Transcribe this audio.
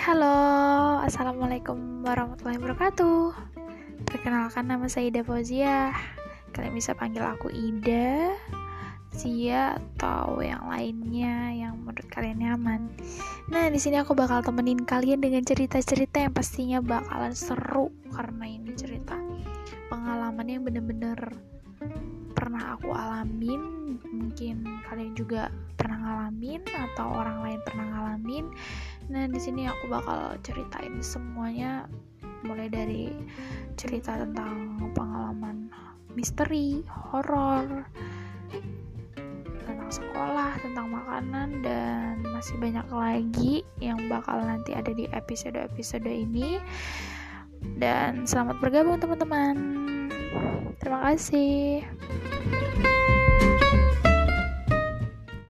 halo Assalamualaikum warahmatullahi wabarakatuh Perkenalkan nama saya Ida Fauzia Kalian bisa panggil aku Ida Zia atau yang lainnya yang menurut kalian nyaman. Nah, di sini aku bakal temenin kalian dengan cerita-cerita yang pastinya bakalan seru karena ini cerita pengalaman yang bener-bener pernah aku alamin, mungkin kalian juga pernah ngalamin atau orang lain pernah ngalamin. Nah, di sini aku bakal ceritain semuanya mulai dari cerita tentang pengalaman misteri, horor, tentang sekolah, tentang makanan dan masih banyak lagi yang bakal nanti ada di episode-episode ini. Dan selamat bergabung teman-teman. Terima kasih.